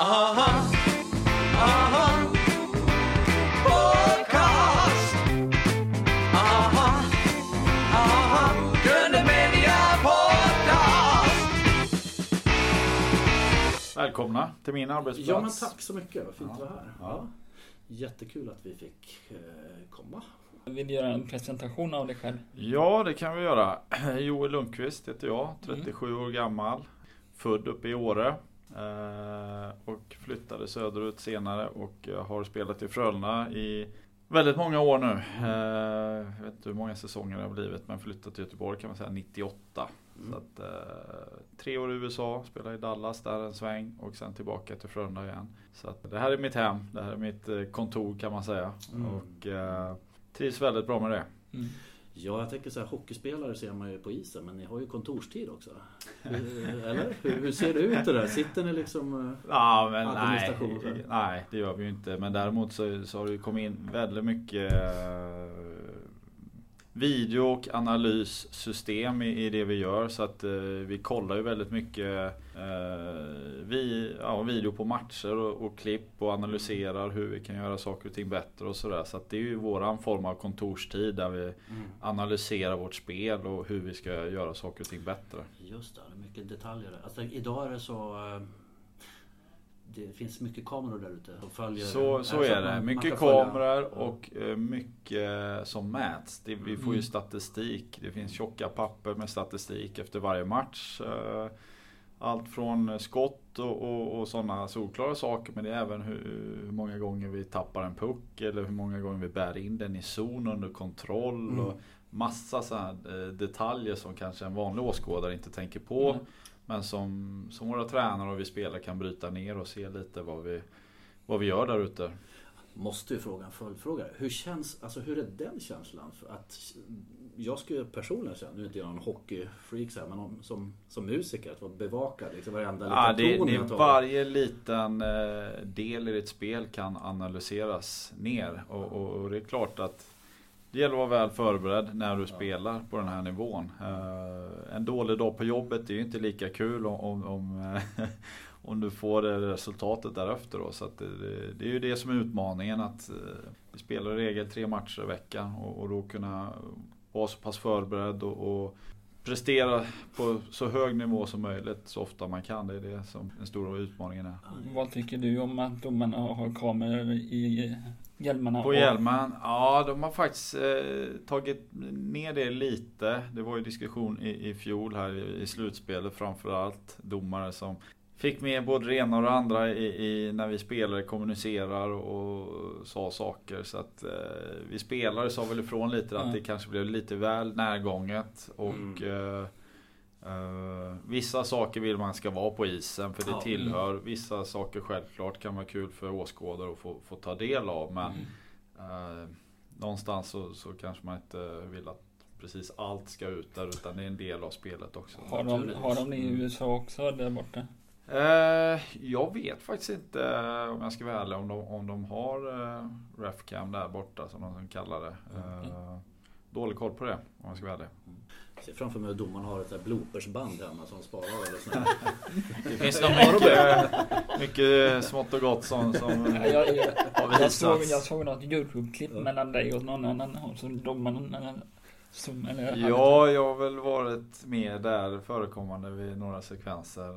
Aha, aha, podcast. Aha, aha, Gröna Media Podcast. Välkomna till min arbetsplats. Ja men tack så mycket, vad fint att vara här. Ja. Jättekul att vi fick eh, komma. Vill du göra en presentation av dig själv? Ja, det kan vi göra. Joel Lundqvist heter jag, 37 år gammal. Född uppe i Åre. Eh, Och flyttade söderut senare och har spelat i Frölunda i väldigt många år nu. Eh, Jag vet inte hur många säsonger det har blivit men flyttat till Göteborg kan man säga 98. Mm. Så att, eh, tre år i USA, spelade i Dallas där en sväng och sen tillbaka till Frölunda igen. Så att det här är mitt hem, det här är mitt kontor kan man säga. Mm. Och trivs väldigt bra med det. Mm. Ja, jag tänker så här, hockeyspelare ser man ju på isen, men ni har ju kontorstid också. Hur, eller? Hur, hur ser det ut det där? Sitter ni liksom... eh, Ja, men nej, nej, det gör vi ju inte. Men däremot så, så har det ju kommit in väldigt mycket eh, video och analyssystem i, i det vi gör. Så att eh, vi kollar ju väldigt mycket eh, vi, ja, video på matcher och, och klipp och analyserar hur vi kan göra saker och ting bättre och sådär. Så att det är ju våran form av kontorstid där vi analyserar vårt spel och hur vi ska göra saker och ting bättre. Just det, det är mycket detaljer. Alltså, idag är det så... eh, Det finns mycket kameror där ute som följer... Så, så att är man- det. man Mycket följa- kameror och eh, mycket som mäts. Det, vi får ju Mm. statistik. Det finns tjocka papper med statistik efter varje match. Eh, Allt från skott och, och, och sådana solklara saker. Men det är även hur, hur många gånger vi tappar en puck. Eller hur många gånger vi bär in den i zon under kontroll. Mm. Och massa sådana detaljer som kanske en vanlig åskådare inte tänker på. Mm. Men som, som våra tränare och vi spelare kan bryta ner och se lite vad vi, vad vi gör där ute. Måste ju fråga en följdfråga. Hur känns, alltså hur är den känslan? För att jag skulle personligen känna, nu är inte jag någon hockeyfreak så här, men om, som, som musiker att vara bevakad liksom varenda Ja, liten det, ton det, varje liten eh, del i ditt spel kan analyseras ner. Och, och, och det är klart att det gäller att vara väl förberedd när du spelar på den här nivån. Eh, en dålig dag på jobbet är ju inte lika kul om, om, om, du får resultatet därefter. Då. Så att det, det, är ju det som är utmaningen. att eh, Vi spelar i regel tre matcher i veckan och, och då kunna vara så pass förberedd och, och prestera på så hög nivå som möjligt så ofta man kan. Det är det som den stora utmaningen är. Vad tycker du om att domarna har kameror i hjälmarna? På hjälmen? Ja, de har faktiskt eh, tagit ner det lite. Det var ju diskussion i, i fjol här i, i slutspelet framförallt. Domare som fick med både det ena och det andra i, i, när vi spelare kommunicerar och sa saker. Så att eh, vi spelare sa väl ifrån lite att Ja. det kanske blev lite väl närgånget. Och eh, eh, Vissa saker vill man ska vara på isen för det Ja. tillhör. Vissa saker självklart kan vara kul för åskådare att få, få ta del av. Men Mm. eh, någonstans så, så kanske man inte vill att precis allt ska ut där utan det är en del av spelet också. Har de, har de det i USA också där borta? Eh, jag vet faktiskt inte eh, om jag ska vara ärlig om de, om de har uh, Refcam där borta som de kallar det. Eh, dålig koll på det om jag ska vara ärlig. Jag ser framför mig att domaren har ett bloopersband hemma som sparar eller sånt. Det finns nog mycket, mycket smått och gott som, som Ja, jag, jag, har jag, såg, jag såg något Youtube-klipp mellan dig och någon annan så domaren som, eller, Ja, jag har väl varit med där förekommande vid några sekvenser.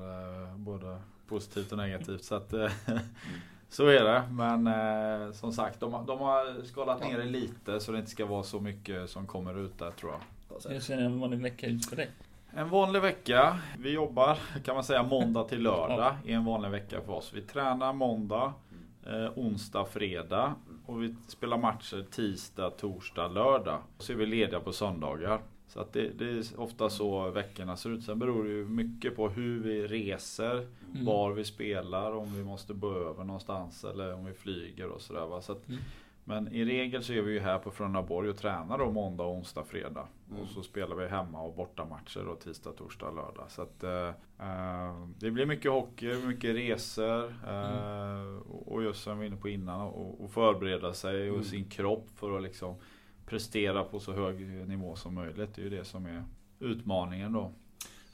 eh, Både positivt och negativt. Så, att, eh, så är det. Men eh, som sagt, de, har- de har skalat ner det lite så det inte ska vara så mycket som kommer ut där tror jag. Hur ser en vanlig vecka ut för dig? En vanlig vecka. Vi jobbar kan man säga måndag till lördag i en vanlig vecka för oss. Vi tränar måndag, eh, onsdag, fredag och vi spelar matcher tisdag, torsdag, lördag. Så är vi lediga på söndagar. Så att det, det är ofta så veckorna ser ut. Sen beror det ju mycket på hur vi reser, Mm. var vi spelar, om vi måste bo över någonstans eller om vi flyger och sådär. Så Mm. Men i regel så är vi ju här på Frölundaborg och tränar då måndag, onsdag, fredag. Mm. Och så spelar vi hemma och bortamatcher då tisdag, torsdag, lördag. Så att eh, eh, det blir mycket hockey, mycket resor. Eh, och- Och just som jag var inne på innan, och, och förbereda sig och Mm. sin kropp för att liksom prestera på så hög nivå som möjligt. Det är ju det som är utmaningen då.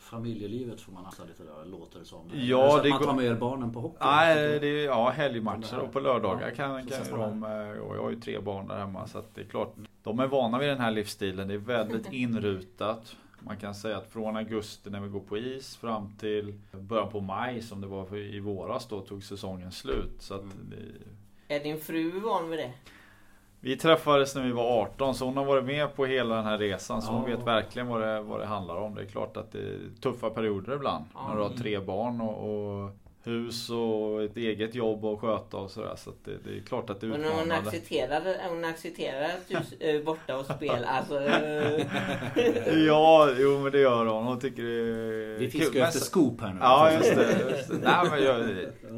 Familjelivet får man assa lite där, låter det som. Ja, det man går- tar med er barnen på hockey? Nej, det är ja, helgmatcher och på lördagar Ja, kan, kan de, eh, och jag har ju tre barn där hemma så att det är klart. De är vana vid den här livsstilen. Det är väldigt inrutat. Man kan säga att från augusti när vi går på is fram till början på maj som det var i våras då tog säsongen slut. Så att Mm. det, Är din fru van vid det? Vi träffades när vi var 18 så hon har varit med på hela den här resan så hon Ja. vet verkligen vad det, vad det handlar om. Det är klart att det är tuffa perioder ibland. Ja. När du har tre barn och, och hus och ett eget jobb att sköta och sådär. Så att det, det är klart att det är Men hon utmanande. accepterar, hon accepterar att du är borta och spelar. Alltså, eh, Ja, jo men det gör hon. Hon tycker det är Vi fiskar efter så- scoop här nu. Ja just det. Just det. Nej, men jag,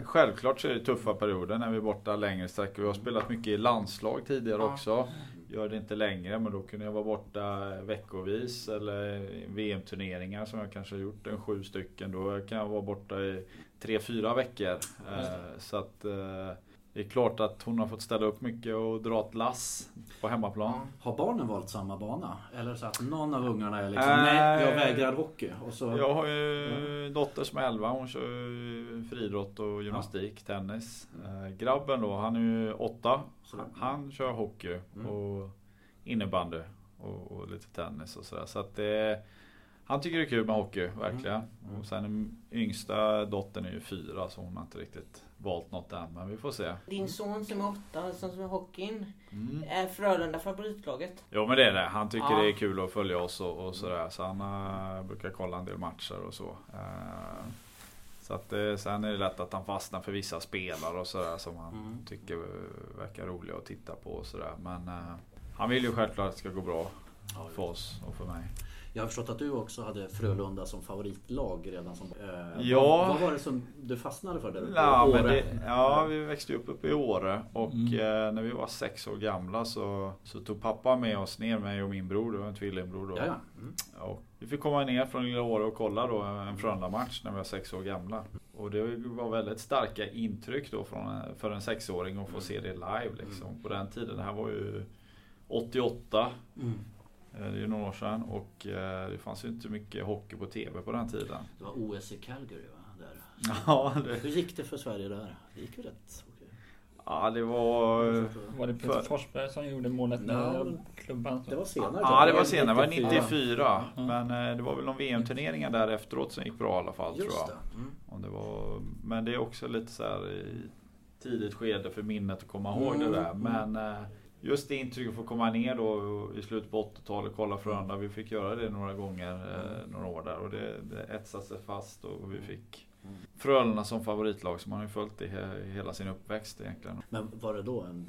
självklart så är det tuffa perioder när vi är borta längre sträckor. Jag har spelat mycket i landslag tidigare Ja. också. Gör det inte längre men då kunde jag vara borta veckovis eller VM-turneringar som jag kanske har gjort en sju stycken. Då kan jag vara borta i tre, fyra veckor. Eh, Så att eh, det är klart att hon har fått ställa upp mycket och dra ett lass på hemmaplan. ja. Har barnen valt samma bana? Eller så att någon av ungarna är liksom, Äh, nej jag vägrar hockey. Och så, Jag har ju en dotter som är 11. Hon kör friidrott och gymnastik, tennis. Eh, grabben då, han är ju 8. Så- Han, han kör hockey Mm. och innebandy och, och lite tennis och sådär. Så att det, han tycker det är kul med hockey, verkligen. Mm. Och sen den yngsta dottern är ju 4 så hon har inte riktigt valt något än. Men vi får se. Din son som är åtta, som är hockeyn. Mm. Är Frölunda favoritlaget? Jo men det är det. Han tycker Ja. det är kul att följa oss och, och sådär. Så han uh, brukar kolla en del matcher och så. Eh, så att det, sen är det lätt att han fastnar för vissa spelare och sådär som han Mm. tycker eh, verkar roliga att titta på och sådär. Men eh, han vill ju självklart att det ska gå bra Ja, för oss och för mig. Jag har förstått att du också hade Frölunda som favoritlag redan som... Eh, Ja. Vad, vad var det som du fastnade för? Där uppe? Ja, men det, ja, vi växte upp uppe i Åre och Mm. eh, när vi var sex år gamla så, så tog pappa med oss ner, mig och min bror, det var en tvillingbror då. Ja. Mm. Och vi fick komma ner från lilla Åre och kolla då en Frölunda-match när vi var sex år gamla. Och det var väldigt starka intryck då från, för en sexåring att få se det live liksom. På den tiden, det här var ju 88. Mm. Eh, Det är ju några år sedan och eh, det fanns ju inte mycket hockey på TV på den tiden. Det var OS i Calgary va? Där. Ja, det, Hur gick det för Sverige där? Det gick ju rätt ja, det var... Var det Peter För- Forsberg som gjorde målet när klubban... Det var senare. Ja det var senare, det var 94. 94. Ja. Men eh, det var väl någon VM-turneringar där efteråt som gick bra i alla fall tror Just jag. det. Mm. Om det var, men det är också lite så här i tidigt skede för minnet att komma ihåg Mm, det där. mm. Men eh, just det intrycket att få komma ner då i slutet på 80-talet och kolla Frölunda. Vi fick göra det några gånger, eh, några år där och det, det etsade sig fast och vi fick Mm. Frölunda som favoritlag som man har ju följt i he- hela sin uppväxt egentligen. Men var det då en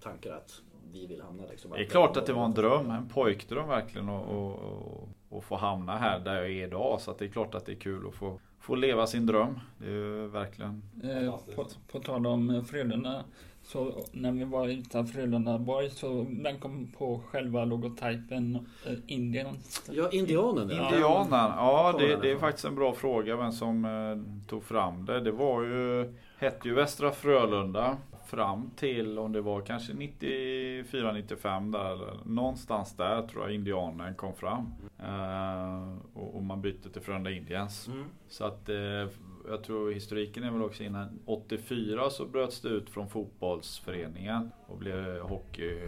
tankar att vi vill hamna liksom? Det är klart att det var en dröm, en pojkdröm verkligen att och, och, och få hamna här där jag är idag. Så att det är klart att det är kul att få, få leva sin dröm. Det är ju verkligen Eh, på, på tal om eh, Frölunda. Så när vi var utanför Frölundaborg så vem kom på själva logotypen eh, Indien? Ja, indianen ja. Indianen, ja det, det är faktiskt en bra fråga vem som eh, tog fram det. Det var ju, hette ju Västra Frölunda fram till om det var kanske 94-95 där någonstans där tror jag indianen kom fram. Eh, och, och man bytte till Frölunda Indians. Mm. Så att eh, jag tror historiken är väl också innan 84 så bröts det ut från fotbollsföreningen och blev hockey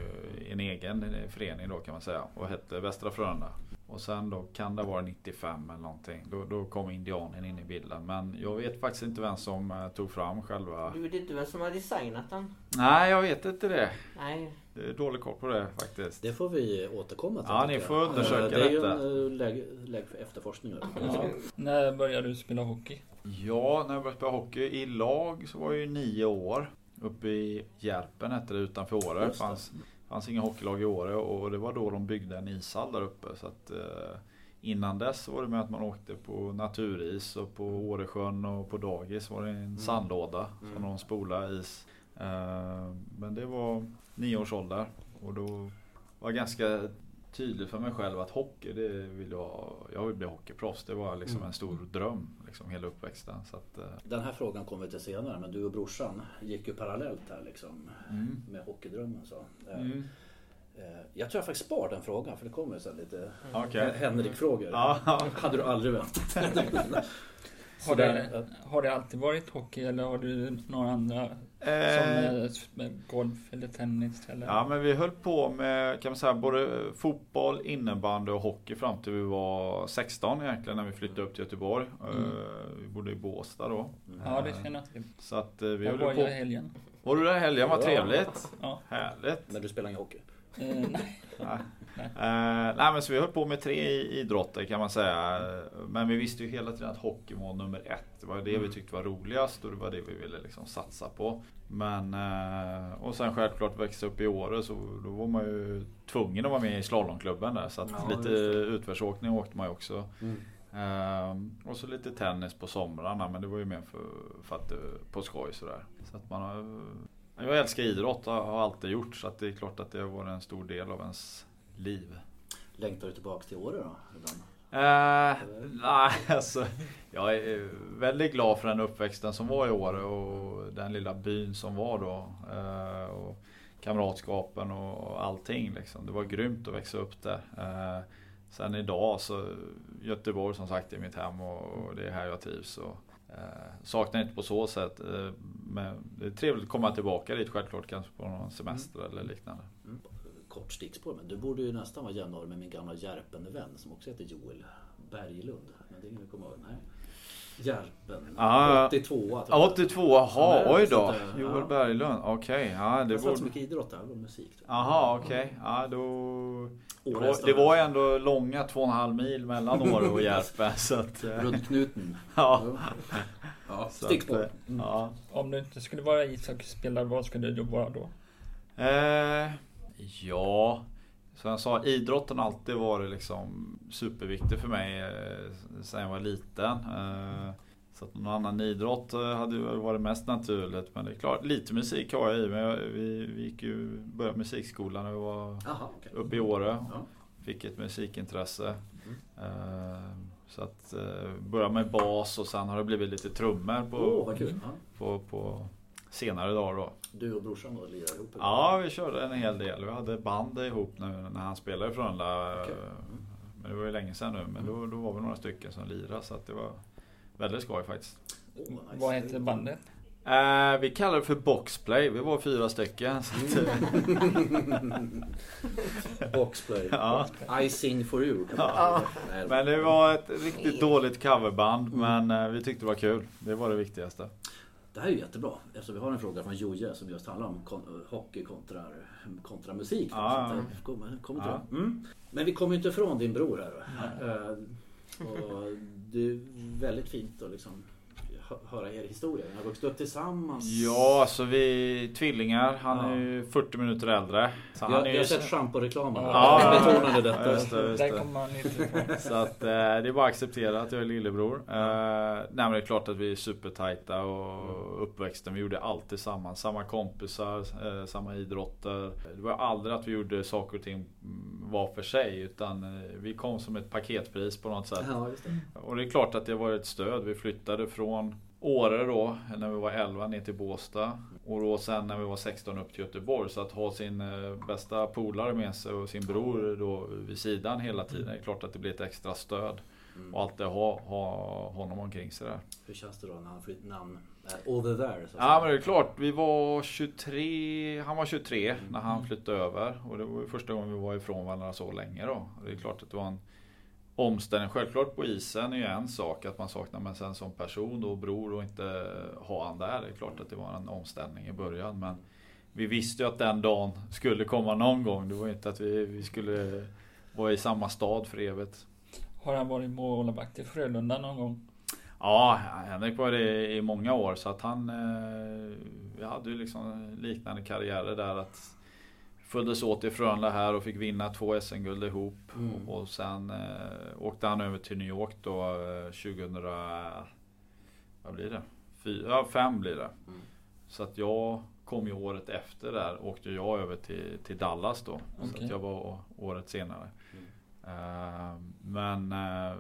en egen förening då kan man säga och hette Västra Frölunda. Och sen då kan det vara 95 eller någonting. Då, då kom indianen in i bilden. Men jag vet faktiskt inte vem som eh, tog fram själva... Du vet inte vem som har designat den? Nej, jag vet inte det. Nej. Det är dålig koll på det faktiskt. Det får vi återkomma till. Ja, ni jag. får undersöka Eh, Det är ju detta. en eh, läge, läge för efterforskning. Ja. När började du spela hockey? Ja, när jag började spela hockey i lag så var jag ju nio år. Uppe i Järpen hette det utanför Åre. Det. fanns, fanns inga hockeylag i Åre och det var då de byggde en ishall där uppe. Så att, eh, innan dess var det med att man åkte på naturis och på Åresjön och på dagis var det en sandlåda som Mm. de spolade is. Eh, men det var nio års ålder och då var det ganska tydligt för mig själv att hockey, det vill jag, jag vill bli hockeyproffs. Det var liksom Mm. en stor dröm liksom hela uppväxten. Så att, eh, Den här frågan kommer vi till senare men du och brorsan gick ju parallellt här liksom mm. med hockeydrömmen. Så. Eh, Mm. Eh, Jag tror jag faktiskt spar den frågan för det kommer sen lite Okej. Henrik-frågor. Ja. Hade du aldrig väntat Har det, eh, har det alltid varit hockey eller har du några andra som Eh, eh, med golf eller tennis? Eller? Ja men vi höll på med kan man säga både fotboll, innebandy och hockey fram till vi var 16 egentligen när vi flyttade upp till Göteborg. Mm. Eh, Vi bodde i Båstad då. Ja, det känner jag till. Så att eh, vi Jag höll var på. i helgen. Var du där i helgen? Vad trevligt. Ja. Härligt. Men du spelar ingen hockey? Eh, nej. Nej. Nej. Nej men så vi höll på med tre i- idrotter kan man säga. Men vi visste ju hela tiden att hockey var nummer ett. Det var det vi tyckte var roligast och det var det vi ville liksom satsa på. Men eh, och sen självklart växa upp i Åre så då var man ju tvungen att vara med i slalomklubben där. Så att Ja, lite utförsåkning åkte man ju också. Mm. Ehm, och så lite tennis på somrarna men det var ju mer för, för att, eh, på skoj sådär. Så att man har, jag älskar idrott och har alltid gjort så att det är klart att det har varit en stor del av ens liv. Längtar du tillbaka till Åre då? Ibland? Eh, nej, alltså, jag är väldigt glad för den uppväxten som var i Åre och den lilla byn som var då. Eh, och kamratskapen och allting. Liksom. Det var grymt att växa upp där. Eh, sen idag så Göteborg som sagt är mitt hem och det är här jag trivs. Och, eh, saknar inte på så sätt. Eh, men det är trevligt att komma tillbaka dit självklart kanske på någon semester eller liknande. Mm. Kort stickspår, men du borde ju nästan vara jämnårig med min gamla Järpen-vän som också heter Joel Berglund. Men det är ingen du kommer ihåg? Nej. Järpen. Ah, 82 tror jag. Ja, 82, jaha, Ja, oj då. eh, Joel ja. Berglund, okej. Ja, det var inte så borde... mycket idrott där, var musik. jag. Jaha, okej. Ja, då... Det var, var ändå långa två och en halv mil mellan Åre och Järpen. Så att, Runt knuten. ja, Ja, stickspår. eh, ja. Om du inte skulle vara ishockeyspelare, vad skulle du vara då? Eh, ja, som jag sa, idrotten har alltid varit liksom superviktig för mig eh, sen jag var liten. Eh, så att någon annan idrott eh, hade varit mest naturligt. Men det är klart, lite musik har jag i mig. Vi, vi gick ju, började musikskolan när vi var Jaha, okej. uppe i Åre. Ja. Fick ett musikintresse. Eh, Så att börja med bas och sen har det blivit lite trummor på. Ja. på, på senare dagar då. Du och brorsan då lirar ihop? eller? Ja, vi körde en hel del. Vi hade band ihop nu när han spelade i Frölunda. Okej. Men det var ju länge sedan nu. Men då, då var vi några stycken som lirade så att det var väldigt skoj faktiskt. Åh, vad nice. Vad heter bandet? Eh, vi kallar det för boxplay. Vi var fyra stycken. Så att, Boxplay. ja. I sing for you. Ja. Men det var ett riktigt dåligt coverband. Men eh, vi tyckte det var kul. Det var det viktigaste. Det här är ju jättebra eftersom vi har en fråga från Joje som just handlar om kon- hockey kontra, kontra musik. kommer, kommer till Ja. det. Mm. Men vi kommer ju inte ifrån din bror här. Eh, och det är väldigt fint att liksom höra er historia. Ni har vuxit upp tillsammans. Ja, så vi är tvillingar. Han är ju 40 minuter äldre. Så Vi han har, är ju... har sett schamporeklamen. Ja. Ja. Betonade detta. Just det, just det. kommer man inte ifrån. Så att eh, det är bara att acceptera att jag är lillebror. Eh, nej men det är klart att vi är supertajta och uppväxten. Vi gjorde allt tillsammans. Samma kompisar, eh, samma idrotter. Det var aldrig att vi gjorde saker och ting mm, var för sig. Utan eh, vi kom som ett paketpris på något sätt. Ja, just det. Och det är klart att det var ett stöd. Vi flyttade från Åre då, när vi var 11 ner till Båstad. Och då sen när vi var 16 upp till Göteborg. Så att ha sin eh, bästa polare med sig och sin bror då vid sidan hela tiden. Det är klart att det blir ett extra stöd. Mm. Och alltid ha, ha honom omkring sig där. Hur känns det då när han, flytt, han är over there? Så Ja men det är klart, vi var 23, han var 23 när han flyttade över. Och det var första gången vi var ifrån varandra så länge då. Och det är klart att det var en omställning. Självklart på isen är ju en sak att man saknar men sen som person och bror och inte ha han där. Det är klart att det var en omställning i början. Men vi visste ju att den dagen skulle komma någon gång. Det var inte att vi, vi skulle vara i samma stad för evigt. Har han varit målvakt i Frölunda någon gång? Ja, Henrik var det i många år så att han eh, Vi hade ju liksom liknande karriärer där att Följdes åt i Frölunda här och fick vinna två SM-guld ihop Mm. och, sen eh, åkte han över till New York då eh, 2000 Vad blir det? Fyra, ja, fem blir det. Mm. Så att jag kom ju året efter där åkte jag över till, till Dallas då. Så Okej. att jag var året senare. Mm. Eh, men eh,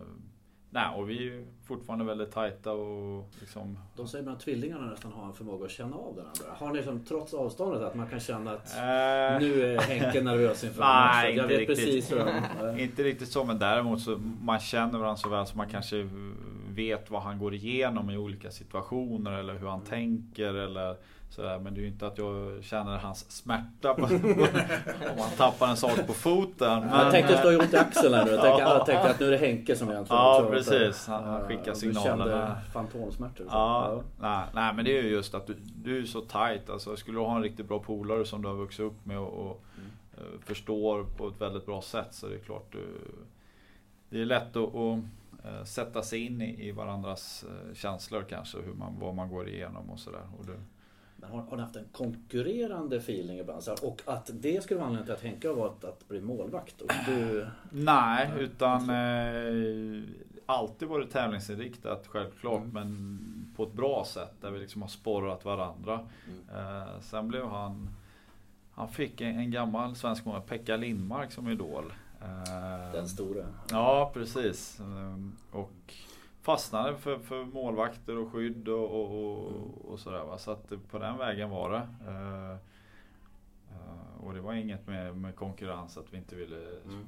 nej, och vi fortfarande väldigt tajta och liksom De säger att tvillingarna nästan har en förmåga att känna av den andra. Har ni liksom, trots avståndet att man kan känna att Eh, nu är Henke nervös inför Nej, inte riktigt. Inte riktigt så men däremot så man känner varandra så väl så man kanske vet vad han går igenom i olika situationer eller hur han tänker eller sådär. Men det är ju inte att jag känner hans smärta om han tappar en sak på foten. Men, Jag tänkte stå eh, ont i axeln här nu. Jag tänkte, jag tänkte att nu är det Henke som egentligen Ja, tror att- precis. Han- han Ja, skickar du signalerna. kände fantomsmärtor. Ja, nej, nej men det är ju just att du, du är så tight. Alltså, skulle du ha en riktigt bra polare som du har vuxit upp med och, och eh, förstår på ett väldigt bra sätt så är det klart du, Det är lätt att, att eh, sätta sig in i, varandras eh, känslor kanske. Hur man, vad man går igenom och sådär. Men har, har ni haft en konkurrerande feeling ibland? Så här, och att det skulle vara anledningen till att Henke har valt att bli målvakt. Och du... nej, utan eh, alltid varit tävlingsinriktat självklart. Mm. Men på ett bra sätt där vi liksom har sporrat varandra. Mm. Eh, sen blev han Han fick en, en gammal svensk målvakt, Pekka Lindmark som idol. Eh, Den stora. Ja precis. Eh, Och fastnade för, för målvakter och skydd och, och, och, och sådär. Va? Så att på den vägen var det. Och det var inget med, med konkurrens att vi inte ville Mm.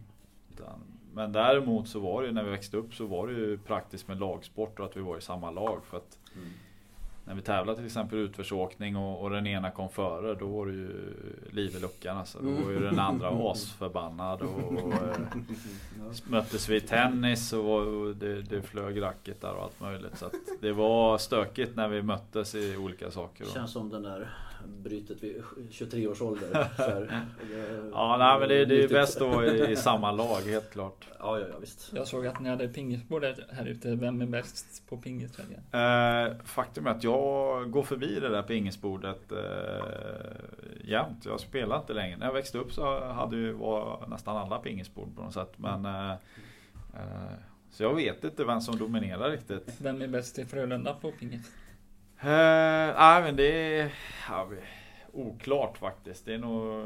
utan, men däremot så var det ju när vi växte upp så var det ju praktiskt med lagsport och att vi var i samma lag. För att Mm. när vi tävlade till exempel utförsåkning och, och den ena kom före då var det ju liv i luckan alltså. Då var ju den andra asförbannad och, och eh, möttes vi i tennis och, och det, det flög racketar och allt möjligt. Så att det var stökigt när vi möttes i olika saker. Det Och, känns som den där brytet vid 23 års ålder. Ja, nej, men det, det är bäst vara i, i samma lag helt klart. Ja, ja, ja visst. Jag såg att ni hade pingisbordet här ute. Vem är bäst på pingisväggen? Eh, faktum är att jag går förbi det där pingisbordet eh, jämt. Jag spelar inte längre. När jag växte upp så hade ju, var nästan alla pingisbord på något sätt. Men, eh, eh, så jag vet inte vem som dominerar riktigt. Vem är bäst i Frölunda på pingis? Eh, nej men det är ja, oklart faktiskt. Det är nog,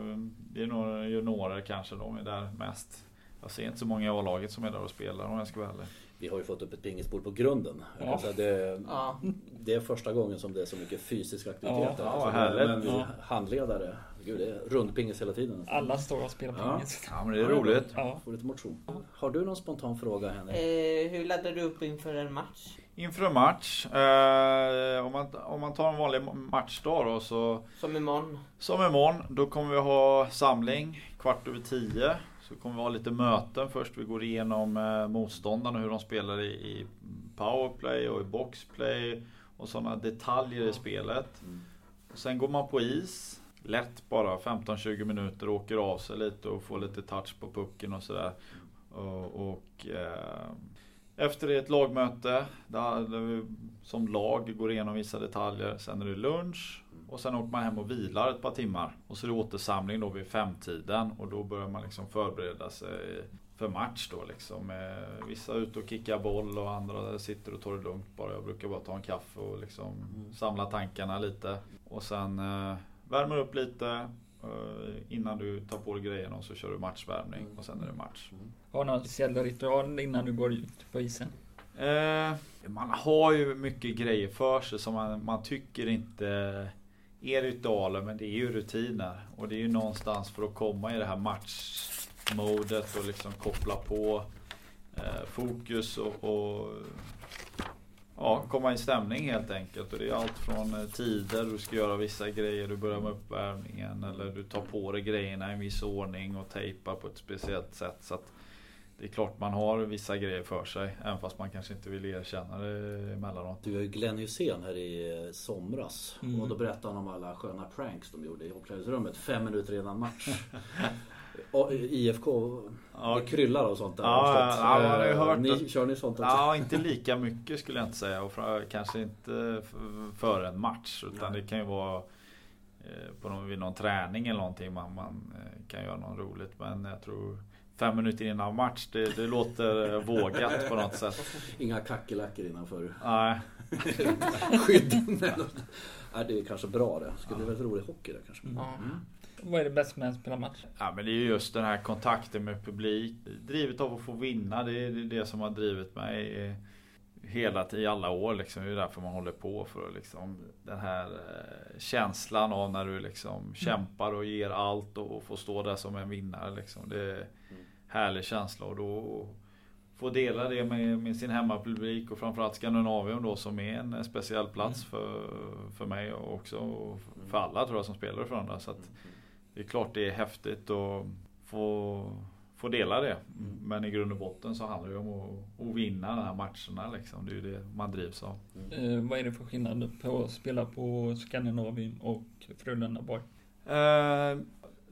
det är nog juniorer kanske de är där mest. Jag ser inte så många i A-laget som är där och spelar om jag ska vara ärlig. Vi har ju fått upp ett pingisbord på grunden. Ja. det, Ja. det är första gången som det är så mycket fysisk aktivitet. Ja, där. vad Så härligt. Men vi Ja. handledare, gud det är rundpingis hela tiden. Alla står och spelar Ja. pingis. Ja men det är roligt. Ja. Får lite motion. Har du någon spontan fråga Henrik? Eh, hur laddar du upp inför en match? Inför en match, eh, om, man, om man tar en vanlig matchdag då så Som imorgon? Som imorgon, då kommer vi ha samling kvart över tio. Så kommer vi ha lite möten först. Vi går igenom eh, motståndarna, hur de spelar i, i powerplay och i boxplay. Och sådana detaljer i spelet. Mm. Och sen går man på is. Lätt bara 15-20 minuter, åker av sig lite och får lite touch på pucken och sådär. Och, och eh, efter det ett lagmöte där vi som lag går igenom vissa detaljer. Sen är det lunch och sen åker man hem och vilar ett par timmar. Och så är det återsamling då vid femtiden och då börjar man liksom förbereda sig för match då liksom. Eh, Vissa är ute och kickar boll och andra sitter och tar det lugnt bara. Jag brukar bara ta en kaffe och liksom samla tankarna lite. Och sen eh, värmer upp lite innan du tar på dig grejerna och så kör du matchvärmning och sen är det match. Har du någon speciell ritual innan du går ut på isen? Eh, man har ju mycket grejer för sig som man, man tycker inte är ritualer men det är ju rutiner. Och det är ju någonstans för att komma i det här matchmodet och liksom koppla på eh, fokus och, och ja, komma i stämning helt enkelt. Och det är allt från eh, tider, du ska göra vissa grejer, du börjar med uppvärmningen eller du tar på dig grejerna i en viss ordning och tejpar på ett speciellt sätt. Så att det är klart man har vissa grejer för sig, även fast man kanske inte vill erkänna det emellanåt. Du är ju Glenn Hysén här i eh, somras. Mm. Och då berättade han om alla sköna pranks de gjorde i omklädningsrummet fem minuter innan match. IFK, Ja, det kryllar och sånt där. Ja, jag ja, har ju Eh, hört ni, att- Kör ni sånt också? Ja, inte lika mycket skulle jag inte säga. Och kanske inte före en match. Utan Nej. det kan ju vara eh, på någon, vid någon träning eller någonting man, man eh, kan göra något roligt. Men jag tror fem minuter innan match, det, det låter vågat på något sätt. Inga kackerlackor innanför Nej, skydden. Nej, det är kanske bra det. Skulle bli väldigt rolig hockey där kanske. Ja. Mm. Vad är det bästa med att spela match? Ja men det är ju just den här kontakten med publik. Drivet av att få vinna. Det är det, som har drivit mig eh, hela tiden, i alla år liksom. Det är därför man håller på. För att liksom, den här eh, känslan av när du liksom kämpar och ger allt och, får stå där som en vinnare. Liksom. Det är en härlig känsla. Och då få dela det med, med sin hemmapublik och framförallt Skandinavien då som är en speciell plats för, för mig och också och för alla tror jag som spelar för andra. Så att det är klart det är häftigt att få, få dela det. Men i grund och botten så handlar det om att, att vinna de här matcherna. Liksom. Det är ju det man drivs av. Eh, vad är det för skillnad på att spela på Skandinavien och Frölunda Borg? Eh,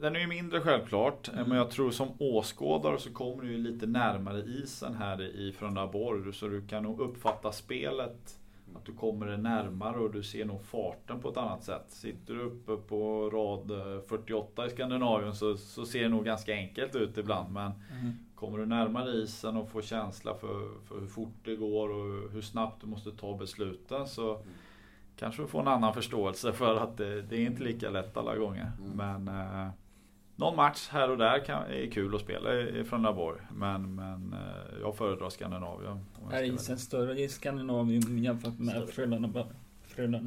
den är ju mindre självklart, eh, men jag tror som åskådare så kommer du ju lite närmare isen här i Frölundaborg. Så du kan nog uppfatta spelet, att du kommer det närmare och du ser nog farten på ett annat sätt. Sitter du uppe på rad eh, 48 i Skandinavien så, så ser det nog ganska enkelt ut ibland. Men kommer du närmare isen och får känsla för, för hur fort det går och hur snabbt du måste ta besluten så kanske du får en annan förståelse för att det, det är inte lika lätt alla gånger. Men eh, någon match här och där kan, är kul att spela i, i Frölundaborg. Men, men eh, jag föredrar Skandinavien. jag Är isen välja. större i Skandinavien jämfört med Frölunda?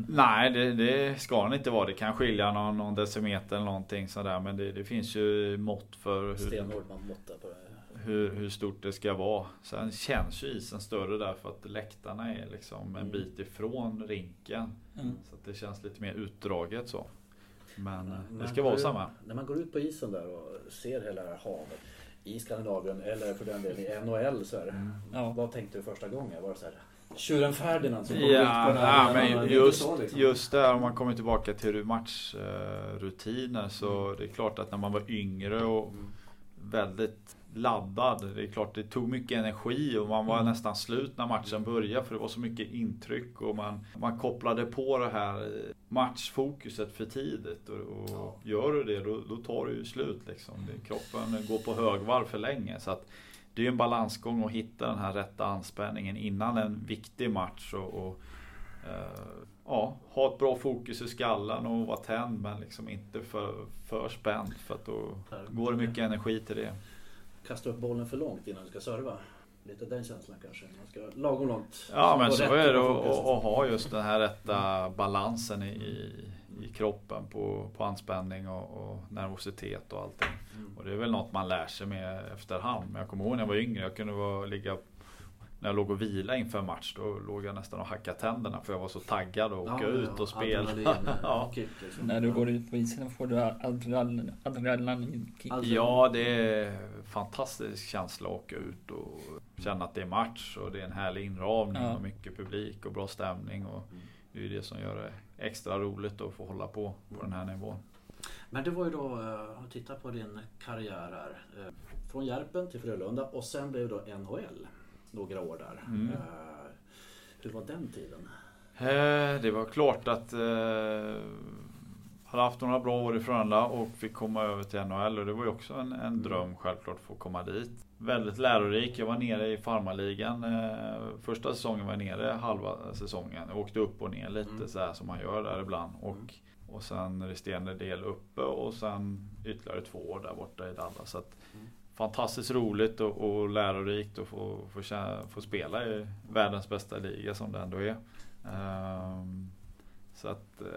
Nej, det, det ska den inte vara. Det kan skilja någon, någon decimeter eller någonting sådär. Men det, det finns ju mått för hur, hur, hur stort det ska vara. Sen känns ju isen större därför att läktarna är liksom en Mm. bit ifrån rinken. Mm. Så att det känns lite mer utdraget så. Men eh, det Man ska går vara samma. När man går ut på isen där och ser hela det här havet i Skandinavien eller för den delen i NHL så här. Ja. Vad tänkte du första gången? Var det så här Tjuren Ferdinand som kom Ja, ut på den här ja, men Det just, så, liksom. just där om man kommer tillbaka till matchrutiner så det är klart att när man var yngre och Mm. väldigt laddad. Det är klart det tog mycket energi och man var Mm. nästan slut när matchen började för det var så mycket intryck och man, man kopplade på det här matchfokuset för tidigt. Och, och gör du det då, då tar det ju slut liksom. Det, kroppen går på högvarv för länge. Så att det är en balansgång att hitta den här rätta anspänningen innan en viktig match. Och, och eh, ja, ha ett bra fokus i skallen och vara tänd men liksom inte för, för spänd. För att då går det mycket energi till det. Kasta upp bollen för långt innan du ska serva. Lite den känslan kanske. Man ska lagom långt. Ja men Och så är det att ha just den här rätta balansen i, i, i kroppen på, på anspänning och, och nervositet och allting. Mm. Och det är väl något man lär sig med efterhand. Men jag kommer ihåg när jag var yngre, jag kunde vara, ligga när jag låg och vila inför en match då låg jag nästan och hackade tänderna för jag var så taggad att åka Ja, ut ja, och spela. ja. liksom. När du går ut på isen får du adrenalin, adrenalinkick. Adrenalin. ja, det är en fantastisk känsla att åka ut och känna att det är match och det är en härlig inramning Ja. och mycket publik och bra stämning. Och det är ju det som gör det extra roligt att få hålla på på den här nivån. Men det var ju då, uh, titta på din karriär här. Eh, från Järpen till Frölunda och sen blev det då NHL. Några år där. Mm. Eh, hur var den tiden? Eh, Det var klart att eh, hade haft några bra år i Frölunda och fick komma över till NHL och det var ju också en, en dröm självklart att få komma dit. Väldigt lärorik. Jag var nere i farmarligan. Första säsongen var jag nere halva säsongen. Jag åkte upp och ner lite Mm. så här som man gör där ibland. Och, och sen resterande del uppe och sen ytterligare två år där borta i Dallas. Så att, Mm. Fantastiskt roligt och, och lärorikt att få, få, få spela i världens bästa liga som det ändå är. Ehm, så att eh,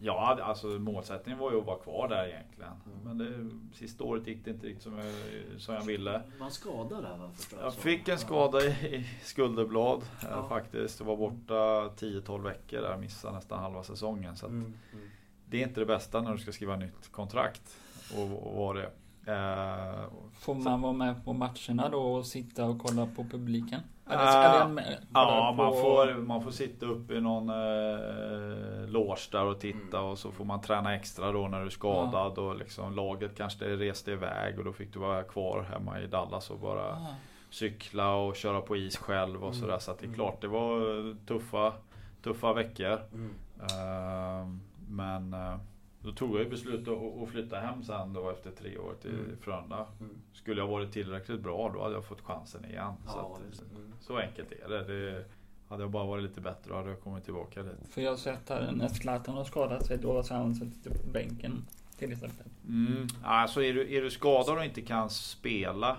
ja, alltså målsättningen var ju att vara kvar där egentligen. Mm. Men det, sista året gick det inte riktigt som jag, som jag ville. Man skadade där va? Jag fick en skada i, skulderblad eh, Ja. faktiskt. Jag var borta 10-12 veckor där, missade nästan halva säsongen. Så Mm, mm. det är inte det bästa när du ska skriva nytt kontrakt. Och, och vara det. Eh, Får man vara med på matcherna då och sitta och kolla på publiken? Eller, eller med, Ja, man får, man får sitta uppe i någon eh, loge där och titta Mm. och så får man träna extra då när du är skadad och liksom laget kanske reste iväg och då fick du vara kvar hemma i Dallas och bara Ah, cykla och köra på is själv och Mm. sådär. Så att det är klart det var tuffa, tuffa veckor. Mm. Ehm, men eh, då tog jag ju beslutet att, att flytta hem sen då efter tre år till Mm. Frölunda. Mm. Skulle jag varit tillräckligt bra då hade jag fått chansen igen. så, Ja, att, visst. Mm. så enkelt är det. det. Hade jag bara varit lite bättre hade jag kommit tillbaka dit. För jag har sett här när Zlatan har skadat sig då så har han suttit på bänken. till exempel. Mm. Alltså är du, är du skadad och inte kan spela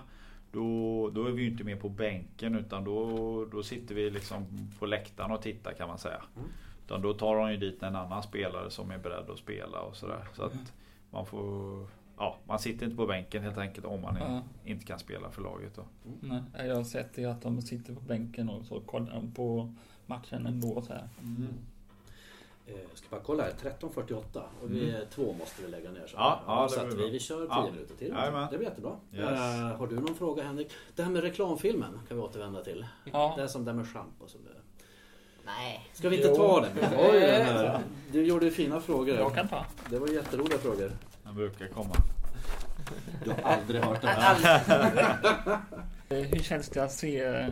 då, då är vi ju inte med på bänken utan då, då sitter vi liksom på läktaren och tittar kan man säga. Mm. Utan då tar de ju dit en annan spelare som är beredd att spela och sådär. Så att man får... Ja, man sitter inte på bänken helt enkelt om man Ja. inte kan spela för laget. Då. Nej, jag har sett det att de sitter på bänken och så kollar de på matchen ändå. Så här. Eh, Jag ska bara kolla här, 13.48 och vi är två måste vi lägga ner. Så, Mm. Ja, ja, så vi, vi kör 10 Ja. minuter till. Jajamän. Det blir jättebra. Yes. Eh, har du någon fråga Henrik? Det här med reklamfilmen kan vi återvända till. Ja. Det är som det med schampo. Som det... Nej. Ska vi inte Jo. ta den? Vi har ju den här. Du gjorde fina frågor. Jag kan ta. Det var jätteroliga frågor. Den brukar komma. Du har aldrig hört det här. Eh, Hur känns det att se eh,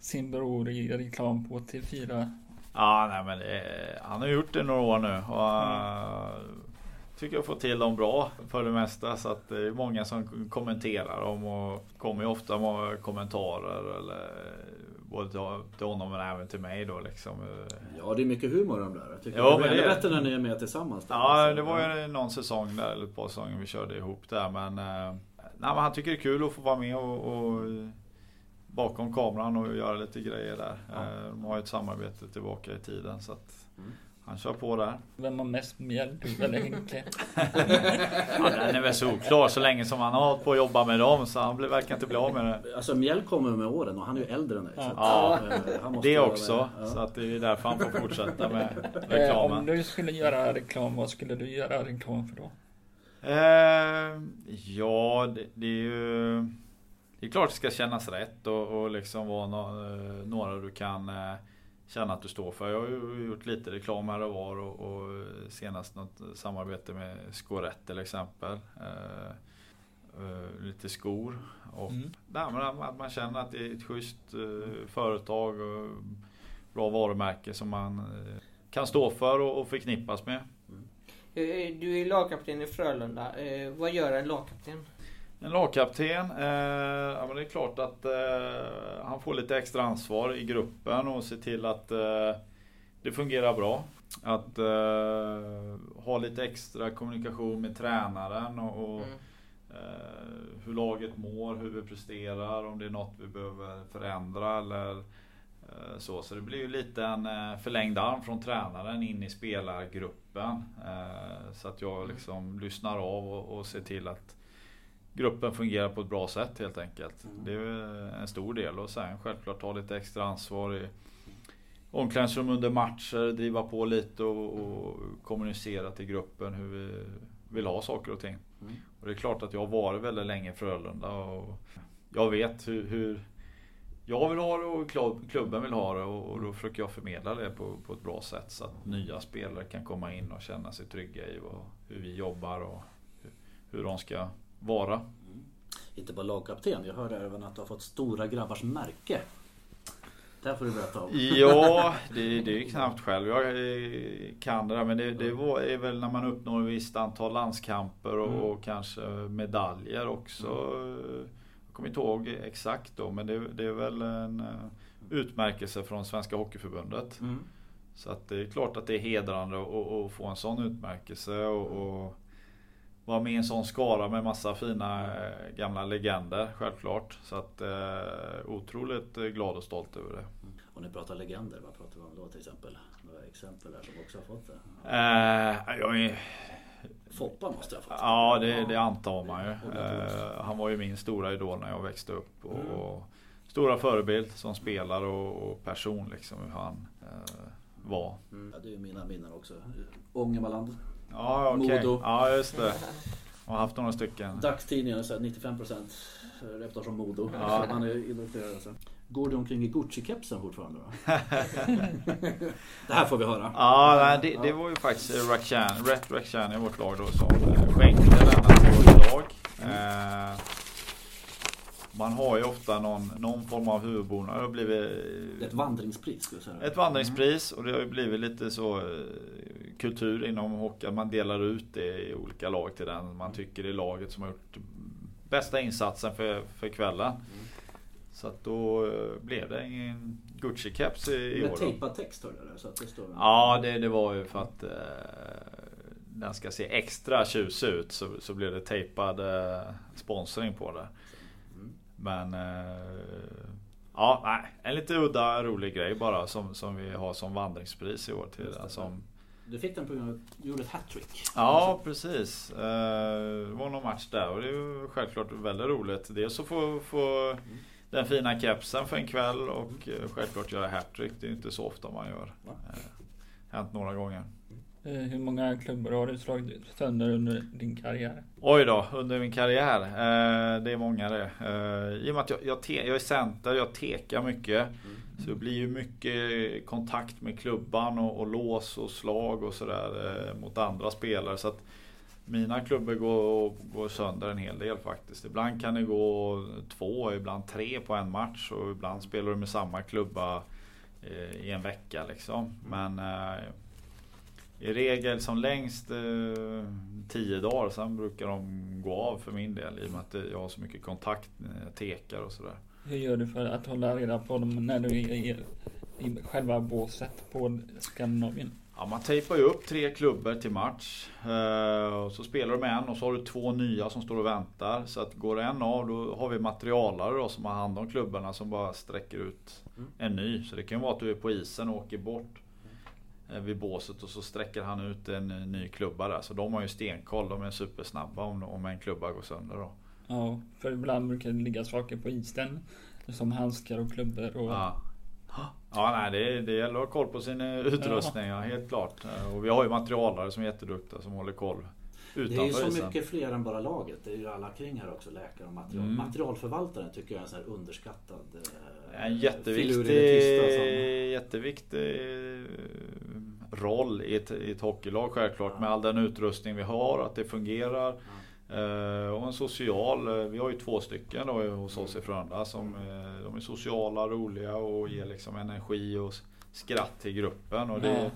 sin bror i reklam på TV4? Ja, nej, men det, han har gjort det några år nu. Och, uh, tycker jag får till dem bra för det mesta. Så att det är många som kommenterar dem och kommer ju ofta med kommentarer. Eller, både till- honom men även till mig då liksom. Ja, det är mycket humor i de där. Jag tycker Jo, det är men ännu bättre när ni är med tillsammans. där. Ja, Så, det var ju någon säsong där, eller ett par säsonger vi körde ihop där. Men, eh, nej, men han tycker det är kul att få vara med och, och bakom kameran och göra lite grejer där. Ja. Eh, De har ju ett samarbete tillbaka i tiden så att Mm. Han kör på där. Vem har mest mjäll? Du eller Henke? Ja, den är väl solklar så länge som han har hållit på att jobba med dem så han blir- verkar inte bli av med det. Alltså Mjäll kommer med åren och han är ju äldre än dig. att, Ja, eh, han måste Det också. Ja. Så att det är därför han får fortsätta med Eh, om reklamen. du skulle göra reklam, vad skulle du göra reklam för då? Eh, ja, det, det är ju... Det är klart det ska kännas rätt och, och liksom vara nå- eh, några du kan eh, känna att du står för. Jag har ju gjort lite reklam här och var och, och senast något samarbete med Scorette till exempel. Eh, eh, lite skor och Mm. nej, men att man känner att det är ett schysst eh, företag och bra varumärke som man eh, kan stå för och, och förknippas med. Eh, Du är lagkapten i Frölunda. Eh, Vad gör en lagkapten? En lagkapten, eh, ja, men det är klart att eh, han får lite extra ansvar i gruppen och se till att eh, det fungerar bra. Att eh, ha lite extra kommunikation med tränaren och, och Mm. eh, hur laget mår, hur vi presterar, om det är något vi behöver förändra eller eh, så. Så det blir ju lite en förlängd arm från tränaren in i spelargruppen. Så att jag liksom lyssnar av och, och ser till att gruppen fungerar på ett bra sätt helt enkelt. Mm. Det är en stor del och sen självklart ta lite extra ansvar i omklädningsrum under matcher, driva på lite och, och kommunicera till gruppen hur vi vill ha saker och ting. Mm. Och det är klart att jag har varit väldigt länge i Frölunda och jag vet hur, hur jag vill ha det och klubb- klubben vill ha det och, och då försöker jag förmedla det på, på ett bra sätt så att nya spelare kan komma in och känna sig trygga i vad, hur vi jobbar och hur, hur de ska vara. Inte bara lagkapten, jag hörde även att du har fått stora grabbars märke. Det får du berätta om. Ja, det, det är knappt själv jag eh, kan det där. Men det, det var, är väl när man uppnår ett visst antal landskamper och, Mm. och kanske medaljer också. Jag kommer inte ihåg exakt då men det, det är väl en eh, utmärkelse från Svenska Hockeyförbundet. Mm. Så att det är klart att det är hedrande att, att få en sån utmärkelse och, och vara med i en sån skara med massa fina eh, gamla legender självklart. Så att eh, otroligt eh, glad och stolt över det. Och ni pratar legender, vad pratar vi om då till exempel? Några exempel där som också har fått det? Eh, jag Foppa måste jag ha fått. ja det, det antar man ju. Eh, han var ju min stora idol när jag växte upp. Och, Mm. och stora förebild som spelare och, och person liksom hur han eh, var. Mm. Ja, det är ju mina minnen också. Ångermanland. Ja okej. Modo. Ja just det. Har haft några stycken. Dagstidningar, så här 95% reportage om Modo. Ja. Man är illustrerad. Alltså. Går du omkring i Gucci-kepsen fortfarande då? det här får vi höra. Ja, nej, det, det var ju faktiskt Rakhshani, Ret Rakhshani i vårt lag då som eh, skänkte denna till vårt lag. Eh, man har ju ofta någon, någon form av huvudbonad. Det har blivit ett vandringspris skulle jag säga. ett vandringspris och det har ju blivit lite så eh, kultur inom hockey. att Man delar ut det i olika lag till den man tycker är laget som har gjort bästa insatsen för, för kvällen. Så att då eh, blev det en Gucci-keps i, i år. Med tejpad text hörde där, så att det står... Ja, det, det var ju för att eh, den ska se extra tjusig ut så, så blir det tejpad eh, sponsring på det. Mm. Men eh, ja, nej, en lite udda rolig grej bara som, som vi har som vandringspris i år till det. den. Som, Du fick den på grund av att du gjorde ett hattrick. ja, precis. Eh, det var någon match där och det är självklart väldigt roligt. Dels att få, få den fina kepsen för en kväll och eh, självklart göra hattrick. Det är inte så ofta man gör. Va? Eh, hänt några gånger. Eh, hur många klubbor har du slagit sönder under din karriär? Oj då, under min karriär. Eh, det är många det. Eh, I och med att jag, jag, te, jag är center, jag tekar mycket. Så det blir ju mycket kontakt med klubban och, och lås och slag och sådär eh, mot andra spelare. Så att mina klubbor går, går sönder en hel del faktiskt. Ibland kan det gå två, ibland tre på en match och ibland spelar du med samma klubba eh, i en vecka liksom. Men eh, i regel som längst eh, tio dagar, sen brukar de gå av för min del i och med att jag har så mycket kontakt när jag tekar och sådär. Hur gör du för att hålla reda på dem när du är i, i själva båset på Skandinavien? Ja, man tejpar ju upp tre klubbor till match. Eh, och så spelar med en och så har du två nya som står och väntar. Så att går en av då har vi materialare då, som har hand om klubborna som bara sträcker ut Mm. en ny. Så det kan ju vara att du är på isen och åker bort eh, vid båset och så sträcker han ut en eh, ny klubba där. Så de har ju stenkoll, de är supersnabba om, om en klubba går sönder då. Ja, för ibland brukar det ligga saker på isen. Som handskar och klubbor och... Ja. Ja, nej, det, det gäller att ha koll på sin eh, utrustning, ja, helt klart. Eh, Och vi har ju materialare som är jätteduktiga som håller koll Det är ju så isen. mycket fler än bara laget. Det är ju alla kring här också, läkare och material. Mm. Materialförvaltaren tycker jag är en sån här underskattad eh, En filur i jätteviktig, det tysta som- jätteviktig eh, roll i ett, i ett hockeylag självklart med all den utrustning vi har, att det fungerar. Eh, och en social, eh, vi har ju två stycken då hos oss i Frölunda som eh, de är sociala, roliga och ger liksom energi och skratt till gruppen. Och det, Ja.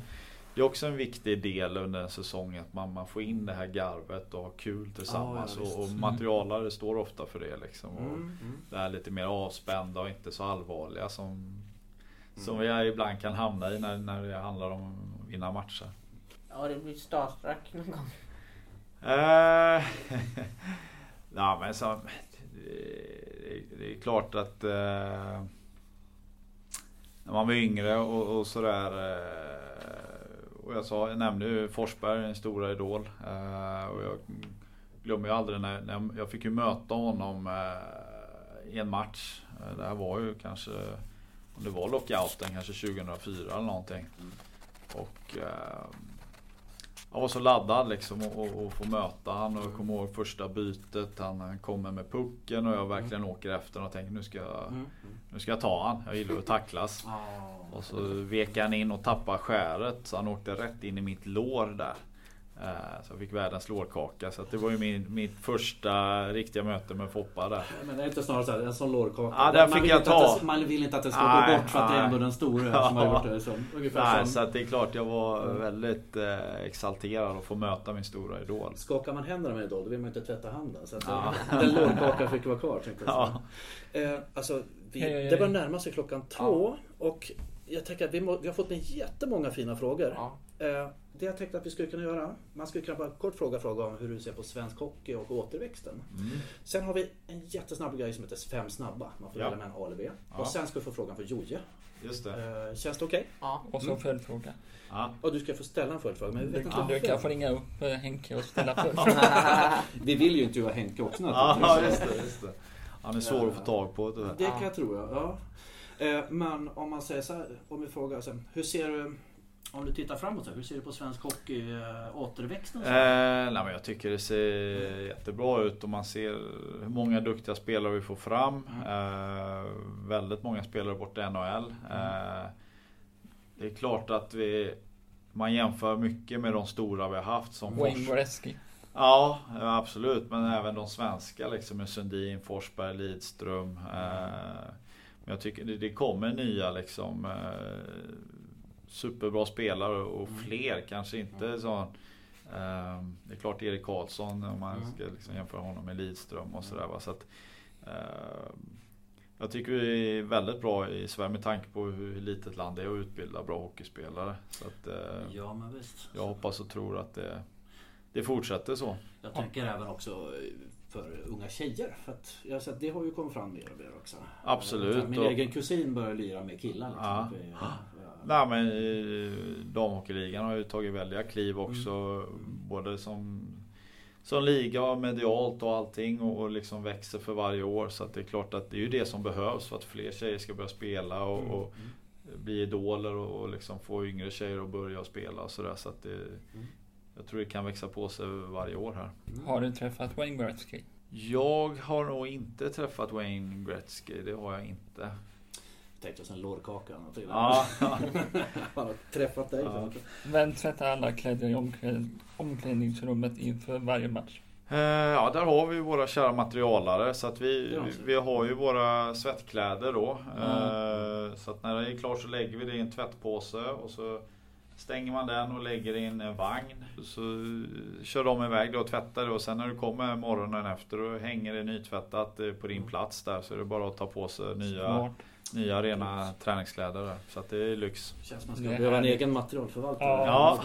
det är också en viktig del under en säsong att man, man får in det här garvet och har kul tillsammans. Ja, ja, och, och materialare står ofta för det liksom. Mm, mm. det här lite mer avspända och inte så allvarliga som, som vi ibland kan hamna i när, när det handlar om vinna matcher. Har du blivit starstruck någon gång? Eh, ja, men så, det, det är klart att eh, när man var yngre och, och sådär eh, och jag, sa, jag nämnde ju Forsberg, en stora idol. Eh, och jag glömmer ju aldrig när, när jag fick ju möta honom eh, i en match. Eh, det här var ju kanske, om det var lockouten, kanske 2004 eller någonting. Och eh, jag var så laddad liksom och, och, och få möta han och jag kommer ihåg första bytet. Han, han kommer med pucken och jag verkligen åker efter och tänker nu ska jag, Mm, nu ska jag ta han. Jag gillar att tacklas. Och så vek han in och tappade skäret så han åkte rätt in i mitt lår där. Eh, Så jag fick världens lårkaka. Så att det var ju min, mitt första riktiga möte med Foppa där. Men det är inte snarare så här, en sån lårkaka. Ja, den Man fick vill jag inte att ta. det- Man vill inte att det ska Nej, gå bort för att det är ändå nej. den stora Ja. som har gjort det. Så, ungefär Nej, som, så att det är klart jag var väldigt eh, exalterad att få möta min stora idol. Skakar man händerna med en idol, då vill man inte tvätta handen. Så att Ja. den lårkakan fick vara kvar. Tänkte jag. Ja. Eh, alltså, vi, Hej, det börjar närma sig klockan två. Och jag tänker att vi, må, vi har fått in jättemånga fina frågor. Ja. Eh, det jag tänkte att vi skulle kunna göra, man skulle kunna bara kort fråga fråga om hur du ser på svensk hockey och återväxten. Mm. Sen har vi en jättesnabb grej som heter Fem snabba. Man får Ja. välja med en A eller B. Ja. Och sen ska du få frågan för Joje. Just det. Eh, känns det okej? Ja. Och så följdfråga. Ja. Och du ska få ställa en följdfråga. Men vi vet Du, inte du kan få ringa upp eh, Henke och ställa följdfråga. Vi vill ju intervjua Henke också Ja, just det, just det. Han är svår att få tag på tyvärr. Det kan jag tro, ja. ja. Eh, Men om man säger så här, om vi frågar sen, hur ser du, om du tittar framåt, hur ser du på svensk hockey, eh, återväxten? Eh, nej, men jag tycker det ser jättebra ut och man ser hur många duktiga spelare vi får fram. Eh, väldigt många spelare borta i NHL. Eh, det är klart att vi man jämför mycket med de stora vi har haft som Wayne Gretzky. Ja, absolut. Men även de svenska liksom med Sundin, Forsberg, Lidström. Eh, men jag tycker det, det kommer nya liksom eh, superbra spelare och fler. Kanske inte så. Eh, det är klart Erik Karlsson om man ska liksom jämföra honom med Lidström och sådär. Så att, eh, jag tycker vi är väldigt bra i Sverige med tanke på hur litet land det är att utbilda bra hockeyspelare. Så att, eh, Ja, men visst. jag hoppas och tror att det, det fortsätter så. Jag tänker även också eh, för unga tjejer. För att jag har sett, det har ju kommit fram mer och mer också. Absolut, Min och- egen kusin börjar lira med killar. Liksom. Ja. Nej men eh, damhockeyligan har ju tagit väldiga kliv också. Mm. Både som, som liga och medialt och allting och, och liksom växer för varje år. Så att det är klart att det är ju det som behövs för att fler tjejer ska börja spela och, Mm. och bli idoler och, och liksom få yngre tjejer att börja spela och sådär. Så att det, Mm. jag tror det kan växa på sig varje år här. Har du träffat Wayne Gretzky? Jag har nog inte träffat Wayne Gretzky, det har jag inte. Tänkte jag sen lårkaka. och. Ja, Han har träffat dig. Ja. Vem tvättar alla kläder i omkläd- omklädningsrummet inför varje match? Eh, Ja, där har vi våra kära materialare så att vi, vi. vi har ju våra tvättkläder då. Eh, Så att när det är klart så lägger vi det i en tvättpåse och så stänger man den och lägger det i en vagn. Så kör de iväg det och tvättar det och sen när du kommer morgonen efter och hänger det nytvättat eh, på din plats där så är det bara att ta på sig nya, Smart. Nya rena träningskläder. Så att det är lyx. Känns som man Det ska behöva en egen materialförvaltare. Ja.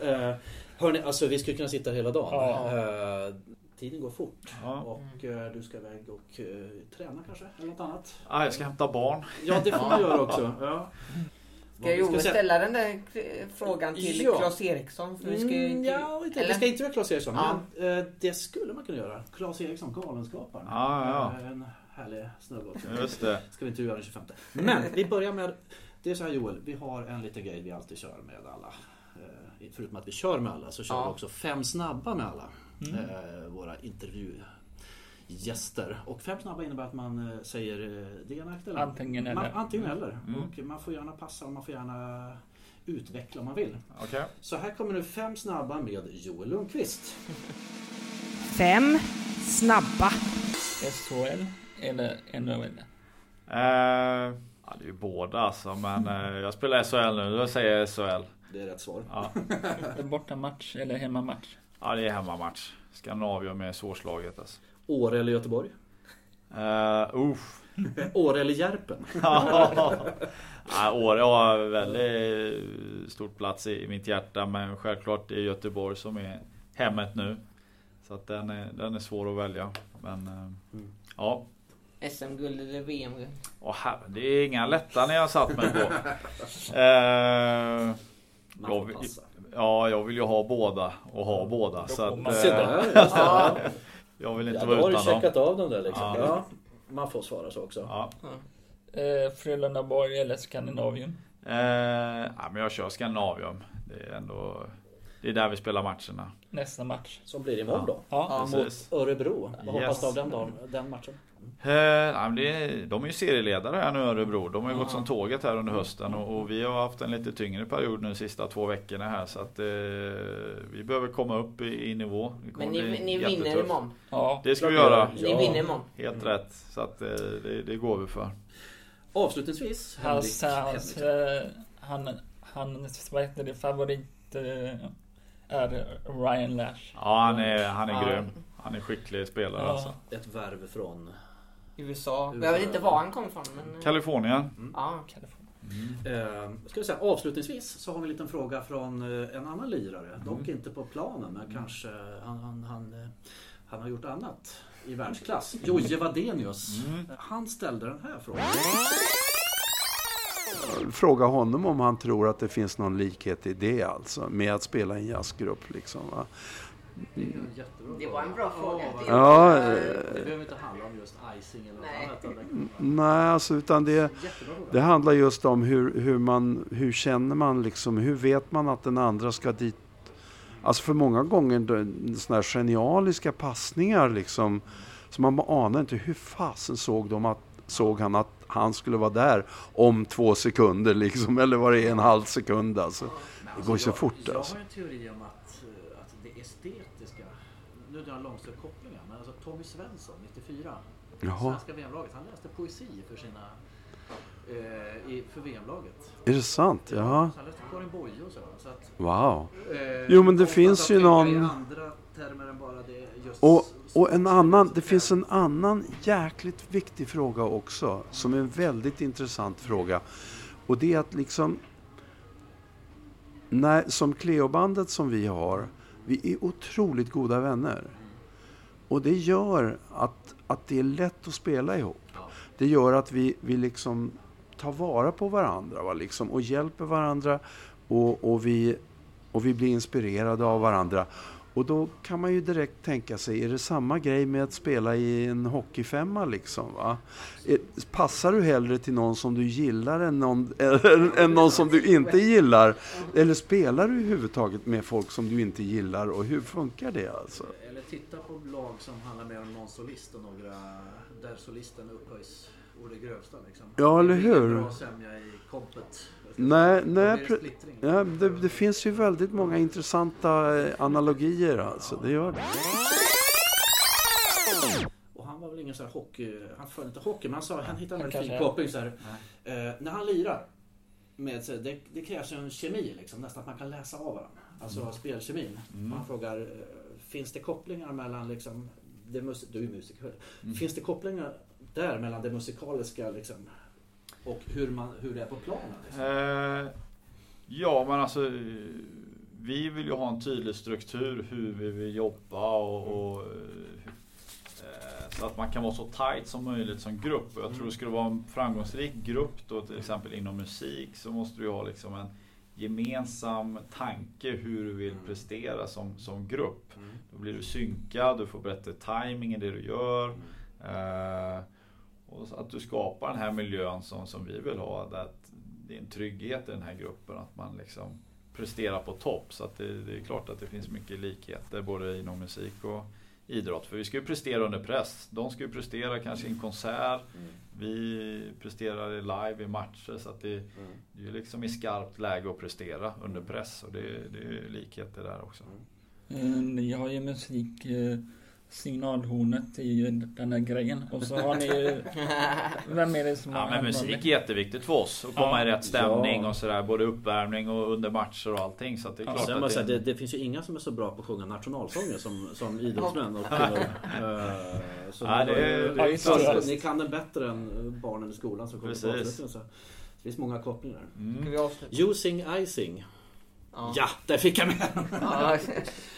Ja. Eh, hörni, alltså vi skulle kunna sitta hela dagen. Ja. Eh, tiden går fort. Ja. Och eh, du ska iväg och träna kanske? Eller något annat? Ah, jag ska hämta barn. Ja, det får man göra också. Ja. Ska säga- ställa den där frågan till Ja. Claes Eriksson? För vi ska ju Mm, inte... ja, inte, eller? vi ska intervjua Claes Eriksson. Ja. Men det skulle man kunna göra. Claes Eriksson, Galenskaparen. Ja, ja. En härlig snubbe också. Just det. Ska vi intervjua den 25. Men vi börjar med... Det är så här Joel, vi har en liten grej vi alltid kör med alla. Eh, Förutom att vi kör med alla så kör Ja. vi också fem snabba med alla. Mm. Eh, Våra intervjugäster. Och fem snabba innebär att man eh, säger det ena eller Antingen Man, eller. antingen eller. Mm. Och man får gärna passa och man får gärna utveckla om man vill. Okej. Så här kommer nu fem snabba med Joel Lundqvist. Fem snabba. SHL eller NHL? Eh, ja, det är ju båda alltså, men eh, jag spelar SHL nu, då säger jag SHL. Det är rätt svar. Ja, Bortamatch eller hemmamatch? ja det är hemmamatch. Skandinavien är svårslaget alltså. Åre eller Göteborg? Uh, uff. Åre eller Järpen? ja, Åre har väldigt stort plats i, mitt hjärta, men självklart det är Göteborg som är hemmet nu. Så att den är, den är svår att välja. Men Mm. ja, SM-guld eller VM-guld? Åh, här, det är inga lätta när jag satt mig på. Eh, Jag vill- ja, jag vill ju ha båda och ha båda. Så att, eh. Ja. jag vill inte Ja, då vara har du utan dem. checkat av dem där liksom. Ja. Ja. Man får svara så också. Ja. Eh, Frölundaborg eller Skandinavien? Eh, ja, men jag kör Skandinavium. Det är ändå Det är där vi spelar matcherna. Nästa match. Som blir imorgon då. Ja. Precis. Mot Örebro. Vad hoppas Yes. du av den, dagen, den matchen? Eh, det är, de är ju serieledare här nu Örebro. De har ju Ja. gått som tåget här under hösten och, och vi har haft en lite tyngre period nu de sista två veckorna här så att eh, vi behöver komma upp i, i nivå. Men ni, ni vinner imorgon. Ja. Det ska vi göra. gör. Ni Ja. vinner imorgon. Helt rätt. Så att eh, det, det går vi för. Avslutningsvis, Hans, Henrik. hans, Henrik. eh, han, hans vad heter det, favorit eh, är Ryan Lash. Ja, han är, han är grym. Han är skicklig spelare Ja. alltså. Ett värv från... USA. USA. Jag vet inte var han kom ifrån men... Kalifornien. Ja. Eh, ska vi säga, avslutningsvis så har vi en liten fråga från eh, en annan lirare. Dock Mm. inte på planen men kanske han, han, han, eh, han har gjort annat i världsklass. Jojje Wadenius. Mm. Han ställde den här frågan. Fråga honom om han tror att det finns någon likhet i det alltså, med att spela i en jazzgrupp liksom. Va? Det var en bra fråga. Det- Ja, det eh, behöver inte handla om just icing eller något Nej. annat. det- nej alltså utan det, det handlar just om hur, hur man, hur känner man liksom, hur vet man att den andra ska dit? Alltså för många gånger såna här genialiska passningar liksom, så man anar inte hur fasen såg de att, såg han att han skulle vara där om två sekunder liksom, eller vad det en halv sekund alltså. Det går ju så jag, fort, Jag alltså. har en teori om att, eh, att det estetiska, nu drar jag långsamt kopplingen, men alltså Tommy Svensson 94, Jaha, svenska VM-laget, han läste poesi för sina eh, i, för VM-laget. är det sant? Så han läste Karin Boye och så. så att, wow. eh, Jo, men det finns ju någon- andra termer än bara det just... Och, och en annan, det finns en annan jäkligt viktig fråga också, som är en väldigt intressant fråga. Och det är att liksom, när, som Cleobandet som vi har, Vi är otroligt goda vänner. Och det gör att, att det är lätt att spela ihop. Det gör att vi, vi liksom tar vara på varandra va? Liksom, och hjälper varandra och, och, vi, och vi blir inspirerade av varandra. Och då kan man ju direkt tänka sig, är det samma grej med att spela i en hockeyfemma liksom? Va? Är, passar du hellre till någon som du gillar än någon, än någon som du inte gillar? Eller spelar du överhuvudtaget med folk som du inte gillar och hur funkar det alltså? Eller titta på lag som handlar mer om någon solist och några där solisten upphöjs å det grövsta. Liksom. Ja, eller Det hur? bra sämja i kompet. Nej, nej, det. Ja, det, det finns ju väldigt många intressanta eh, analogier alltså, det gör det. Och han var väl ingen sån här hockey, han följde inte hockey men han sa, han hittade en fin koppling så här. Eh, när han lirar, med, så, det, det krävs ju en kemi liksom, nästan att man kan läsa av varandra. Alltså spelkemin. Och han frågar, eh, finns det kopplingar mellan liksom, det mus- du är ju musiker, finns det kopplingar där mellan det musikaliska liksom, och hur, man, hur det är på planen? Liksom? Eh, ja, men alltså vi vill ju ha en tydlig struktur hur vi vill jobba och, och eh, så att man kan vara så tight som möjligt som grupp. Och jag tror det skulle vara en framgångsrik grupp då till exempel inom musik så måste du ha liksom en gemensam tanke hur du vill prestera som, som grupp. Då blir du synkad, du får bättre timing i det du gör. Eh, och att du skapar den här miljön som, som vi vill ha. Att det är en trygghet i den här gruppen. Att man liksom presterar på topp. Så att det, det är klart att det finns mycket likheter både inom musik och idrott. För vi ska ju prestera under press. De ska ju prestera kanske i en konsert. Vi presterar live i matcher. Så att det, det är liksom i skarpt läge att prestera under press. Och det, det är likheter där också. Eh, Ni har ju musik eh, signalhornet i den här grejen. Och så har ni ju... Vem är det som Ja, har men musik är jätteviktigt för oss. Att komma Ja. i rätt stämning Ja. och sådär. Både uppvärmning och under matcher och allting. Så att det är Ja, klart Sen att säga, det, det finns ju inga som är så bra på att sjunga nationalsånger som, som idrottsmän och kvinnor. Eh, så Ja, ni- det är- Ja, det. alltså, Ni kan den bättre än barnen i skolan som kommer på det finns många kopplingar. Mm. Using icing. Ja. Ja, där fick jag med. Ja.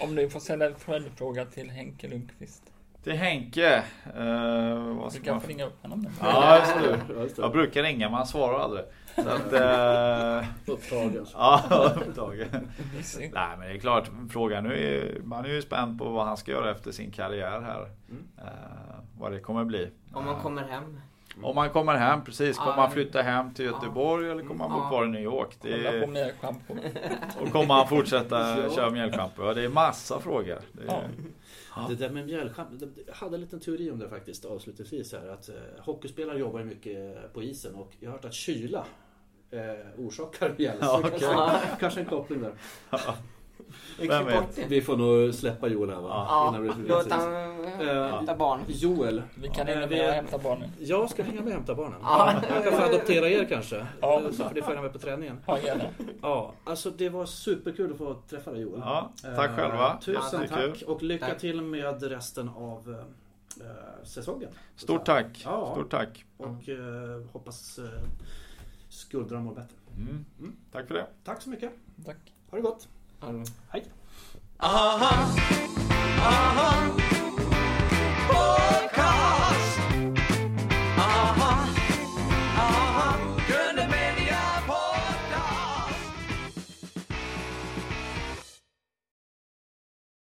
Om du får ställa en följdfråga till Henke Lundqvist. Till Henke. Eh, vad Du ska kan man... få ringa upp honom. Ja, just det. Ja, just det. Jag brukar ringa men han svarar aldrig. Så att, eh, Upptagen. ja, upptagen. Nej men det är klart, frågan nu är, man är ju spänd på vad han ska göra efter sin karriär här. Mm. Eh, vad det kommer bli. Om man kommer hem. Om man kommer hem, precis. Kommer man flytta hem till Göteborg eller kommer man bo kvar i New York? Det är, och kommer han fortsätta köra mjällschampo? Ja, det är massa frågor. Det är, Ja. Det där med mjällschampo, jag hade en liten teori om det faktiskt avslutningsvis här. Att eh, hockeyspelare jobbar mycket på isen och jag har hört att kyla eh, orsakar mjäll. Så Ja, okej. kanske, kanske en koppling där. Vem vet? det. Vi får nog släppa Joel här va? Ja, Innan vi låt han Eh, hämta barn. Joel, Vi kan Ja, ringa vi- med och hämta barnen. jag ska hänga med och hämta barnen. Ja. Jag kan få adoptera er kanske. Ja. Så får ni följa med på träningen. Ja, gärna. Ja, alltså det var superkul att få träffa dig Joel. Ja, tack Eh, själva. Tusen tack och lycka Tack. till med resten av eh, säsongen. Stort tack. Ja. Stort tack. Och eh, hoppas eh, skuldrorna mår bättre. Mm. Mm. Tack för det. Tack så mycket. Tack. Ha det gott. あのはい。あはあはポーカー。